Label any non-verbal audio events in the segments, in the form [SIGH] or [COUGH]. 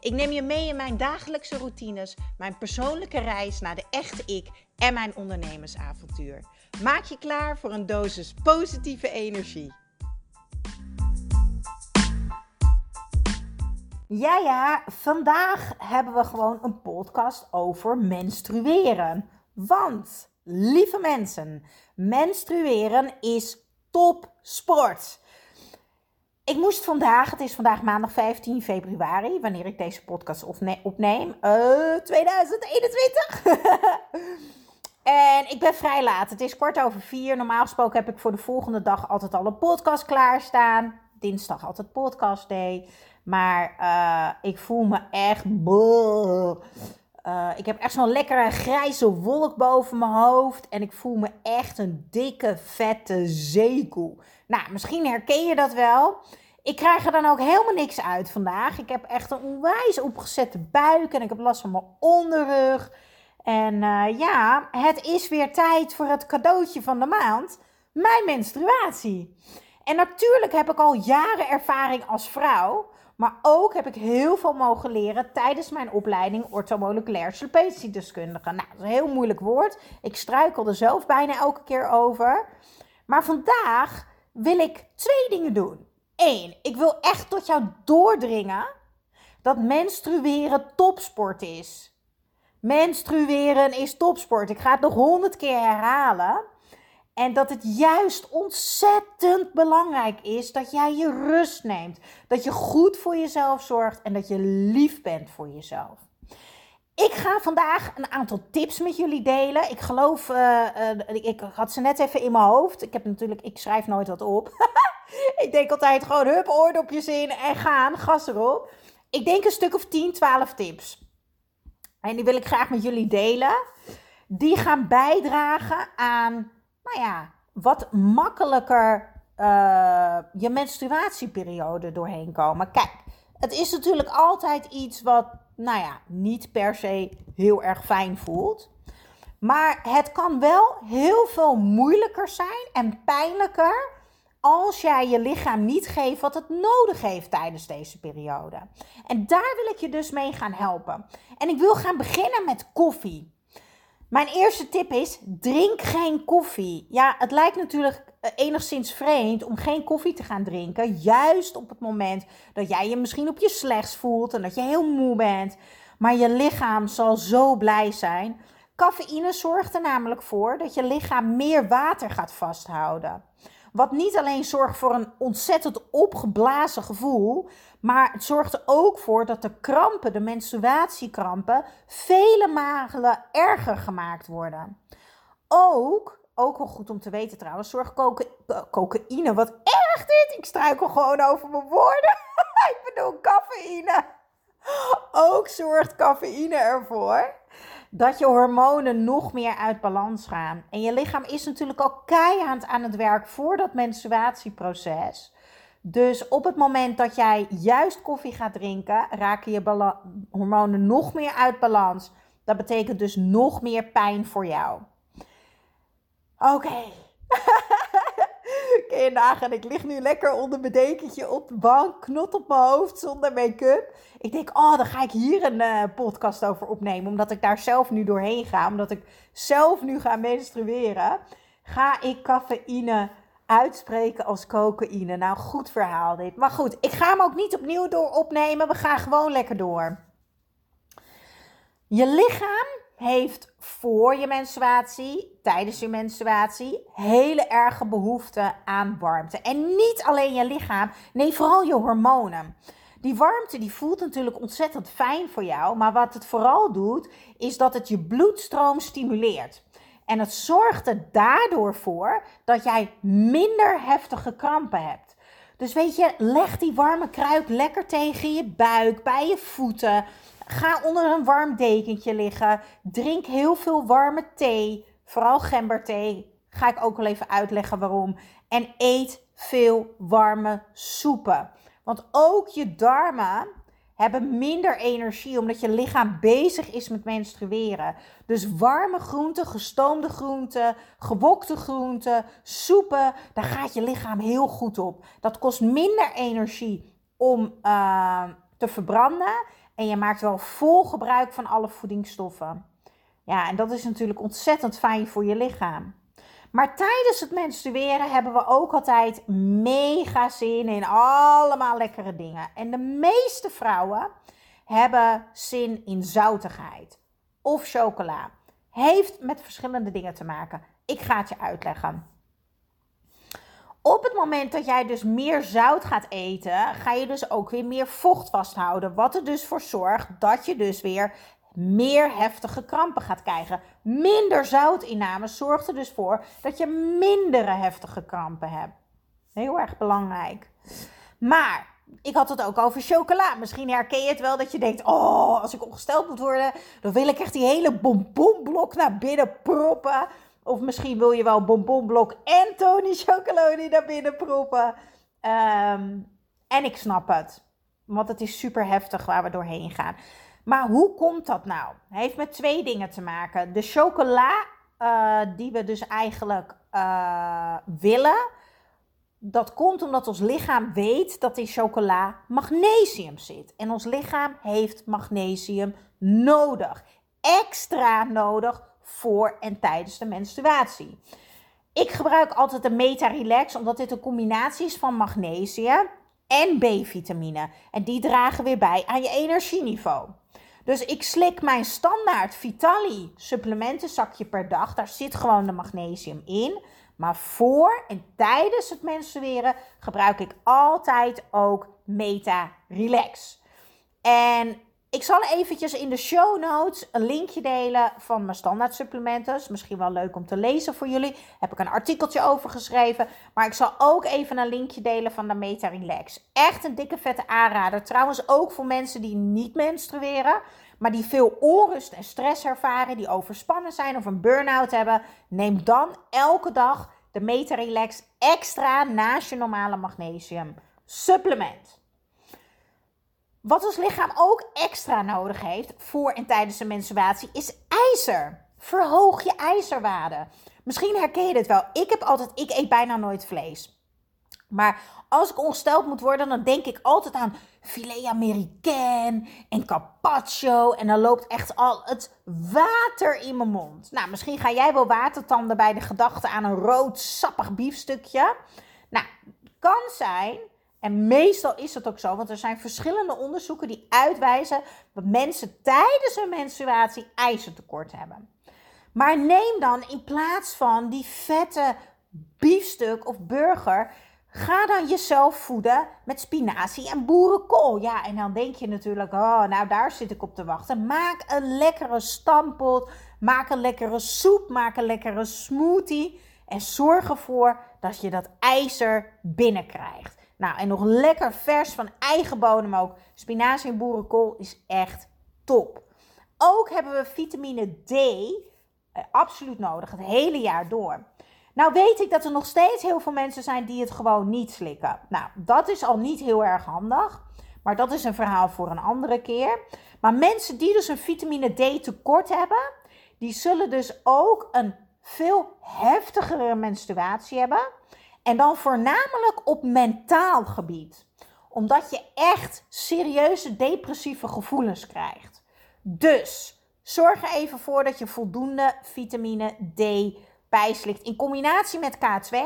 Ik neem je mee in mijn dagelijkse routines, mijn persoonlijke reis naar de echte ik en mijn ondernemersavontuur. Maak je klaar voor een dosis positieve energie. Ja, ja, vandaag hebben we gewoon een podcast over menstrueren. Want, lieve mensen, menstrueren is topsport. Ik moest vandaag, het is vandaag maandag 15 februari, wanneer ik deze podcast opneem, uh, 2021. [LAUGHS] en ik ben vrij laat. Het is kwart over vier. Normaal gesproken heb ik voor de volgende dag altijd al een podcast klaarstaan. Dinsdag altijd podcast day. Maar uh, ik voel me echt. Uh, ik heb echt zo'n lekkere grijze wolk boven mijn hoofd. En ik voel me echt een dikke, vette zeekoe. Nou, misschien herken je dat wel. Ik krijg er dan ook helemaal niks uit vandaag. Ik heb echt een onwijs opgezette buik en ik heb last van mijn onderrug. En uh, ja, het is weer tijd voor het cadeautje van de maand: mijn menstruatie. En natuurlijk heb ik al jaren ervaring als vrouw. Maar ook heb ik heel veel mogen leren tijdens mijn opleiding orthomoleculair slopetiedeskundige. Nou, dat is een heel moeilijk woord. Ik struikel er zelf bijna elke keer over. Maar vandaag wil ik twee dingen doen. Eén, ik wil echt tot jou doordringen dat menstrueren topsport is. Menstrueren is topsport. Ik ga het nog honderd keer herhalen. En dat het juist ontzettend belangrijk is dat jij je rust neemt. Dat je goed voor jezelf zorgt en dat je lief bent voor jezelf. Ik ga vandaag een aantal tips met jullie delen. Ik geloof, uh, uh, ik had ze net even in mijn hoofd. Ik heb natuurlijk, ik schrijf nooit wat op. [LAUGHS] ik denk altijd gewoon hup, oordopjes in en gaan, gas erop. Ik denk een stuk of 10, 12 tips. En die wil ik graag met jullie delen. Die gaan bijdragen aan, nou ja, wat makkelijker uh, je menstruatieperiode doorheen komen. Kijk, het is natuurlijk altijd iets wat, nou ja, niet per se heel erg fijn voelt. Maar het kan wel heel veel moeilijker zijn en pijnlijker als jij je lichaam niet geeft wat het nodig heeft tijdens deze periode. En daar wil ik je dus mee gaan helpen. En ik wil gaan beginnen met koffie. Mijn eerste tip is: drink geen koffie. Ja, het lijkt natuurlijk enigszins vreemd om geen koffie te gaan drinken. Juist op het moment dat jij je misschien op je slechts voelt en dat je heel moe bent. Maar je lichaam zal zo blij zijn. Cafeïne zorgt er namelijk voor dat je lichaam meer water gaat vasthouden. Wat niet alleen zorgt voor een ontzettend opgeblazen gevoel, maar het zorgt er ook voor dat de krampen, de menstruatiekrampen, vele malen erger gemaakt worden. Ook, ook wel goed om te weten trouwens, zorgt cocaïne, wat erg dit, ik struikel gewoon over mijn woorden. [LAUGHS] ik bedoel cafeïne. Ook zorgt cafeïne ervoor dat je hormonen nog meer uit balans gaan. En je lichaam is natuurlijk al keihard aan het werk voor dat menstruatieproces. Dus op het moment dat jij juist koffie gaat drinken, raken je hormonen nog meer uit balans. Dat betekent dus nog meer pijn voor jou. Oké. [LAUGHS] Kun je nagaan, ik lig nu lekker onder mijn dekentje op de bank, knot op mijn hoofd zonder make-up. Ik denk, oh, dan ga ik hier een uh, podcast over opnemen, omdat ik daar zelf nu doorheen ga, omdat ik zelf nu ga menstrueren. Ga ik cafeïne uitspreken als cocaïne. Nou, goed verhaal dit. Maar goed, ik ga hem ook niet opnieuw door opnemen. We gaan gewoon lekker door. Je lichaam heeft voor je menstruatie, tijdens je menstruatie, hele erge behoefte aan warmte. En niet alleen je lichaam, nee, vooral je hormonen. Die warmte die voelt natuurlijk ontzettend fijn voor jou, maar wat het vooral doet, is dat het je bloedstroom stimuleert. En het zorgt er daardoor voor dat jij minder heftige krampen hebt. Dus weet je, leg die warme kruik lekker tegen je buik, bij je voeten. Ga onder een warm dekentje liggen. Drink heel veel warme thee. Vooral gemberthee. Ga ik ook wel even uitleggen waarom. En eet veel warme soepen. Want ook je darmen hebben minder energie omdat je lichaam bezig is met menstrueren. Dus warme groenten, gestoomde groenten, gewokte groenten, soepen, daar gaat je lichaam heel goed op. Dat kost minder energie om uh, te verbranden en je maakt wel vol gebruik van alle voedingsstoffen. Ja, en dat is natuurlijk ontzettend fijn voor je lichaam. Maar tijdens het menstrueren hebben we ook altijd mega zin in allemaal lekkere dingen. En de meeste vrouwen hebben zin in zoutigheid of chocola. Heeft met verschillende dingen te maken. Ik ga het je uitleggen. Op het moment dat jij dus meer zout gaat eten, ga je dus ook weer meer vocht vasthouden. Wat er dus voor zorgt dat je dus weer meer heftige krampen gaat krijgen. Minder zoutinname zorgt er dus voor dat je mindere heftige krampen hebt. Heel erg belangrijk. Maar ik had het ook over chocola. Misschien herken je het wel dat je denkt: Oh, als ik ongesteld moet worden, dan wil ik echt die hele bonbonblok naar binnen proppen. Of misschien wil je wel bonbonblok en Tony Chocoloni naar binnen proppen. Ehm, en ik snap het. Want het is super heftig waar we doorheen gaan. Maar hoe komt dat nou? Het heeft met twee dingen te maken. De chocola uh, die we dus eigenlijk uh, willen, dat komt omdat ons lichaam weet dat in chocola magnesium zit. En ons lichaam heeft magnesium nodig. Extra nodig voor en tijdens de menstruatie. Ik gebruik altijd de Meta Relax omdat dit een combinatie is van magnesium en B-vitamine. En die dragen weer bij aan je energieniveau. Dus ik slik mijn standaard Vitali supplementenzakje per dag. Daar zit gewoon de magnesium in. Maar voor en tijdens het menstrueren gebruik ik altijd ook Meta Relax. En ik zal eventjes in de show notes een linkje delen van mijn standaard supplementen. Is misschien wel leuk om te lezen voor jullie. Heb ik een artikeltje over geschreven. Maar ik zal ook even een linkje delen van de Meta Relax. Echt een dikke vette aanrader. Trouwens ook voor mensen die niet menstrueren. Maar die veel onrust en stress ervaren. Die overspannen zijn of een burn-out hebben. Neem dan elke dag de Meta Relax extra naast je normale magnesium supplement. Wat ons lichaam ook extra nodig heeft voor en tijdens de menstruatie is ijzer. Verhoog je ijzerwaarde. Misschien herken je dit wel. Ik heb altijd, ik eet bijna nooit vlees. Maar als ik ongesteld moet worden, dan denk ik altijd aan filet américain en carpaccio. En dan loopt echt al het water in mijn mond. Nou, misschien ga jij wel watertanden bij de gedachte aan een rood sappig biefstukje. Nou, kan zijn en meestal is dat ook zo, want er zijn verschillende onderzoeken die uitwijzen dat mensen tijdens hun menstruatie ijzertekort hebben. Maar neem dan in plaats van die vette biefstuk of burger, ga dan jezelf voeden met spinazie en boerenkool. Ja, en dan denk je natuurlijk, oh, nou daar zit ik op te wachten. Maak een lekkere stampot, maak een lekkere soep, maak een lekkere smoothie en zorg ervoor dat je dat ijzer binnenkrijgt. Nou, en nog lekker vers van eigen bodem ook. Spinazie en boerenkool is echt top. Ook hebben we vitamine D eh, absoluut nodig, het hele jaar door. Nou weet ik dat er nog steeds heel veel mensen zijn die het gewoon niet slikken. Nou, dat is al niet heel erg handig. Maar dat is een verhaal voor een andere keer. Maar mensen die dus een vitamine D tekort hebben, die zullen dus ook een veel heftigere menstruatie hebben. En dan voornamelijk op mentaal gebied. Omdat je echt serieuze depressieve gevoelens krijgt. Dus zorg er even voor dat je voldoende vitamine D bijslikt. In combinatie met K2.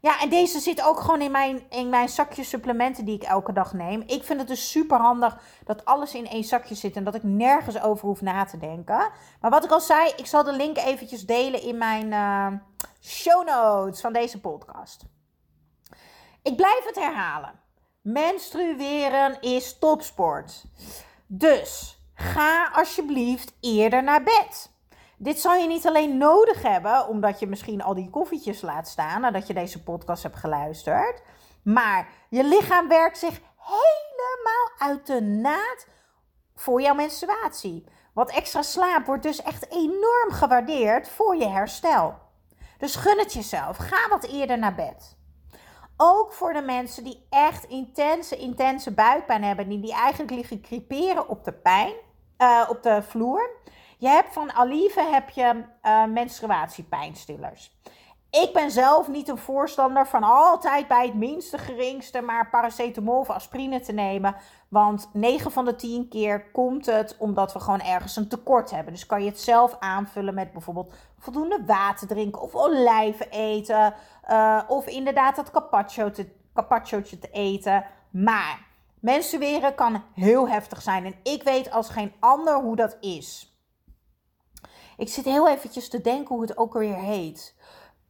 Ja, en deze zit ook gewoon in mijn, in mijn zakje supplementen die ik elke dag neem. Ik vind het dus super handig dat alles in één zakje zit en dat ik nergens over hoef na te denken. Maar wat ik al zei, ik zal de link eventjes delen in mijn uh, show notes van deze podcast. Ik blijf het herhalen. Menstrueren is topsport. Dus ga alsjeblieft eerder naar bed. Dit zal je niet alleen nodig hebben, omdat je misschien al die koffietjes laat staan nadat je deze podcast hebt geluisterd. Maar je lichaam werkt zich helemaal uit de naad voor jouw menstruatie. Wat extra slaap wordt dus echt enorm gewaardeerd voor je herstel. Dus gun het jezelf. Ga wat eerder naar bed. Ook voor de mensen die echt intense, intense buikpijn hebben. Die, die eigenlijk liggen creperen op de pijn, uh, op de vloer. Je hebt van Alive heb je uh, menstruatiepijnstillers. Ik ben zelf niet een voorstander van altijd bij het minste geringste maar paracetamol of aspirine te nemen. Want 9 van de 10 keer komt het omdat we gewoon ergens een tekort hebben. Dus kan je het zelf aanvullen met bijvoorbeeld voldoende water drinken of olijven eten. Uh, of inderdaad dat carpaccio te, te eten. Maar menstrueren kan heel heftig zijn. En ik weet als geen ander hoe dat is. Ik zit heel eventjes te denken hoe het ook alweer heet.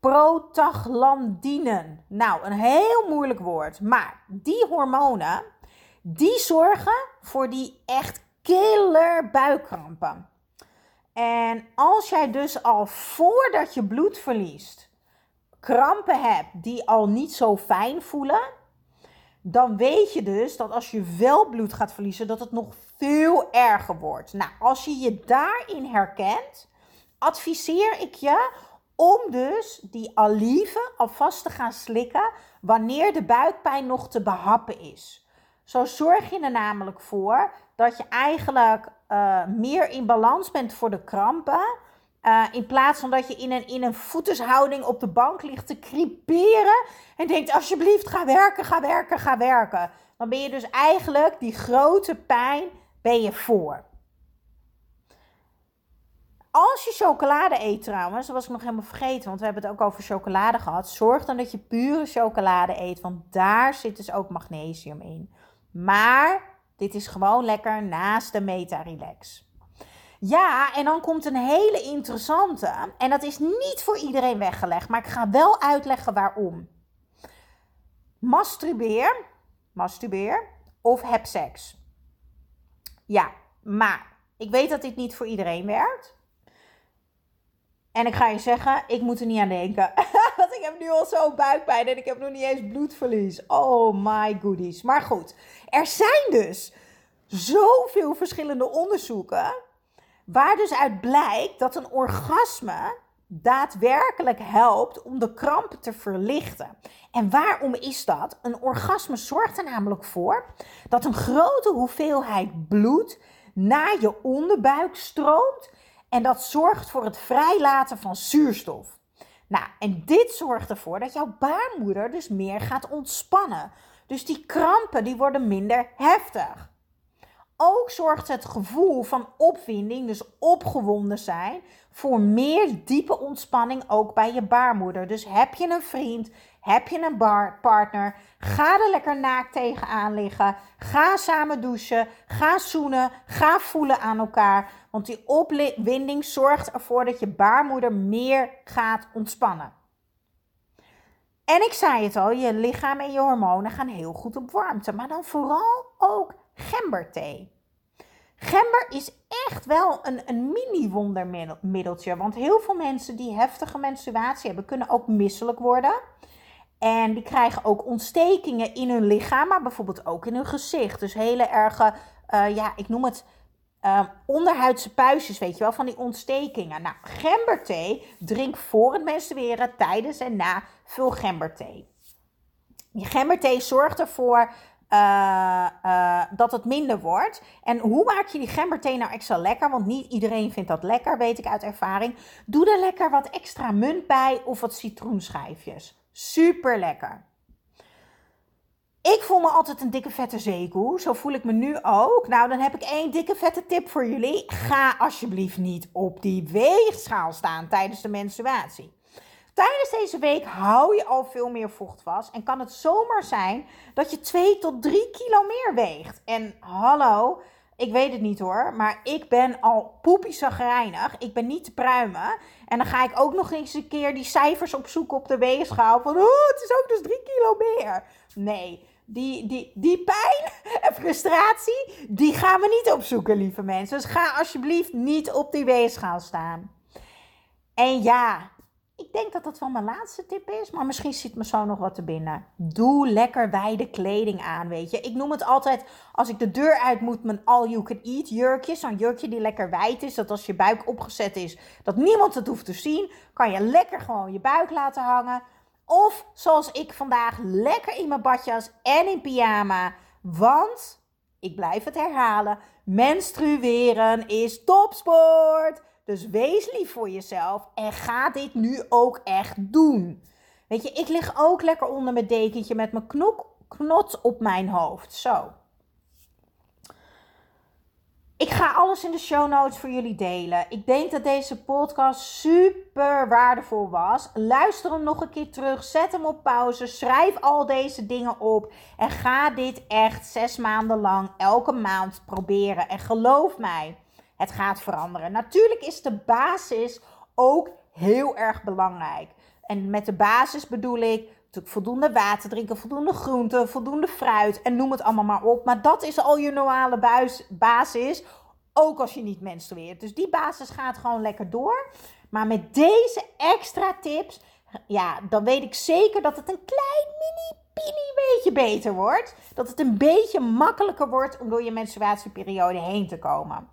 Protaglandinen. Nou, een heel moeilijk woord. Maar die hormonen, die zorgen voor die echt killer buikkrampen. En als jij dus al voordat je bloed verliest krampen hebt die al niet zo fijn voelen, dan weet je dus dat als je wel bloed gaat verliezen, dat het nog veel erger wordt. Nou, als je je daarin herkent, adviseer ik je om dus die alieve alvast te gaan slikken wanneer de buikpijn nog te behappen is. Zo zorg je er namelijk voor dat je eigenlijk uh, meer in balans bent voor de krampen. Uh, in plaats van dat je in een, in een voetenshouding op de bank ligt te creperen. En denkt: alsjeblieft, ga werken, ga werken, ga werken. Dan ben je dus eigenlijk die grote pijn ben je voor. Als je chocolade eet trouwens, dat was ik nog helemaal vergeten, want we hebben het ook over chocolade gehad. Zorg dan dat je pure chocolade eet, want daar zit dus ook magnesium in. Maar dit is gewoon lekker naast de Meta Relax. Ja, en dan komt een hele interessante. En dat is niet voor iedereen weggelegd, maar ik ga wel uitleggen waarom. Masturbeer, masturbeer of heb seks. Ja, maar ik weet dat dit niet voor iedereen werkt. En ik ga je zeggen, ik moet er niet aan denken. [LAUGHS] Want ik heb nu al zo buikpijn en ik heb nog niet eens bloedverlies. Oh my goodies. Maar goed, er zijn dus zoveel verschillende onderzoeken. Waar dus uit blijkt dat een orgasme daadwerkelijk helpt om de kramp te verlichten. En waarom is dat? Een orgasme zorgt er namelijk voor dat een grote hoeveelheid bloed naar je onderbuik stroomt en dat zorgt voor het vrijlaten van zuurstof. Nou, en dit zorgt ervoor dat jouw baarmoeder dus meer gaat ontspannen. Dus die krampen die worden minder heftig. Ook zorgt het gevoel van opwinding, dus opgewonden zijn, voor meer diepe ontspanning ook bij je baarmoeder. Dus heb je een vriend, heb je een partner, ga er lekker naakt tegenaan liggen. Ga samen douchen, ga zoenen, ga voelen aan elkaar. Want die opwinding zorgt ervoor dat je baarmoeder meer gaat ontspannen. En ik zei het al, je lichaam en je hormonen gaan heel goed op warmte. Maar dan vooral ook gemberthee. Gember is echt wel een, een mini-wondermiddeltje. Want heel veel mensen die heftige menstruatie hebben, kunnen ook misselijk worden. En die krijgen ook ontstekingen in hun lichaam, maar bijvoorbeeld ook in hun gezicht. Dus hele erge, uh, ja, ik noem het uh, onderhuidse puistjes, weet je wel, van die ontstekingen. Nou, gemberthee, drink voor het menstrueren, tijdens en na, veel gemberthee. Die gemberthee zorgt ervoor uh, uh, dat het minder wordt. En hoe maak je die gemberthee nou extra lekker? Want niet iedereen vindt dat lekker, weet ik uit ervaring. Doe er lekker wat extra munt bij of wat citroenschijfjes. Super lekker. Ik voel me altijd een dikke vette zeekoe. Zo voel ik me nu ook. Nou, dan heb ik één dikke vette tip voor jullie. Ga alsjeblieft niet op die weegschaal staan tijdens de menstruatie. Tijdens deze week hou je al veel meer vocht vast. En kan het zomaar zijn dat je 2 tot 3 kilo meer weegt. En hallo, ik weet het niet hoor. Maar ik ben al poepiezagrijnig. Ik ben niet te pruimen. En dan ga ik ook nog eens een keer die cijfers opzoeken op de weegschaal. Van, oh, het is ook dus 3 kilo meer. Nee, die, die, die pijn [LAUGHS] en frustratie, die gaan we niet opzoeken, lieve mensen. Dus ga alsjeblieft niet op die weegschaal staan. En ja, ik denk dat dat wel mijn laatste tip is, maar misschien zit me zo nog wat te binnen. Doe lekker wijde kleding aan, weet je. Ik noem het altijd, als ik de deur uit moet, mijn all-you-can-eat jurkje. Zo'n jurkje die lekker wijd is, dat als je buik opgezet is, dat niemand het hoeft te zien. Kan je lekker gewoon je buik laten hangen. Of zoals ik vandaag, lekker in mijn badjas en in pyjama. Want, ik blijf het herhalen, menstrueren is topsport. Dus wees lief voor jezelf en ga dit nu ook echt doen. Weet je, ik lig ook lekker onder mijn dekentje met mijn knok, op mijn hoofd. Zo. Ik ga alles in de show notes voor jullie delen. Ik denk dat deze podcast super waardevol was. Luister hem nog een keer terug. Zet hem op pauze. Schrijf al deze dingen op. En ga dit echt zes maanden lang elke maand proberen. En geloof mij, het gaat veranderen. Natuurlijk is de basis ook heel erg belangrijk. En met de basis bedoel ik natuurlijk voldoende water drinken, voldoende groenten, voldoende fruit en noem het allemaal maar op. Maar dat is al je normale basis, ook als je niet menstrueert. Dus die basis gaat gewoon lekker door. Maar met deze extra tips, ja, dan weet ik zeker dat het een klein mini pini beetje beter wordt. Dat het een beetje makkelijker wordt om door je menstruatieperiode heen te komen.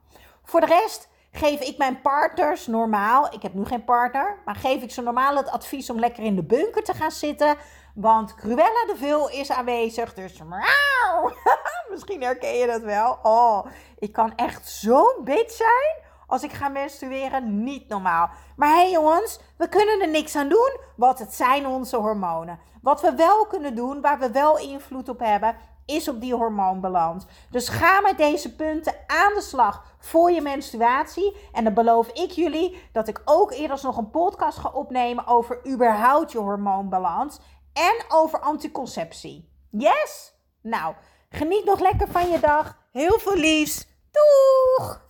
Voor de rest geef ik mijn partners normaal, ik heb nu geen partner, maar geef ik ze normaal het advies om lekker in de bunker te gaan zitten. Want Cruella de Vil is aanwezig, dus [LAUGHS] misschien herken je dat wel. Oh, ik kan echt zo'n bitch zijn als ik ga menstrueren, niet normaal. Maar hé hey jongens, we kunnen er niks aan doen, want het zijn onze hormonen. Wat we wel kunnen doen, waar we wel invloed op hebben, is op die hormoonbalans. Dus ga met deze punten aan de slag voor je menstruatie. En dan beloof ik jullie dat ik ook eerder nog een podcast ga opnemen over überhaupt je hormoonbalans en over anticonceptie. Yes? Nou, geniet nog lekker van je dag. Heel veel liefs. Doeg!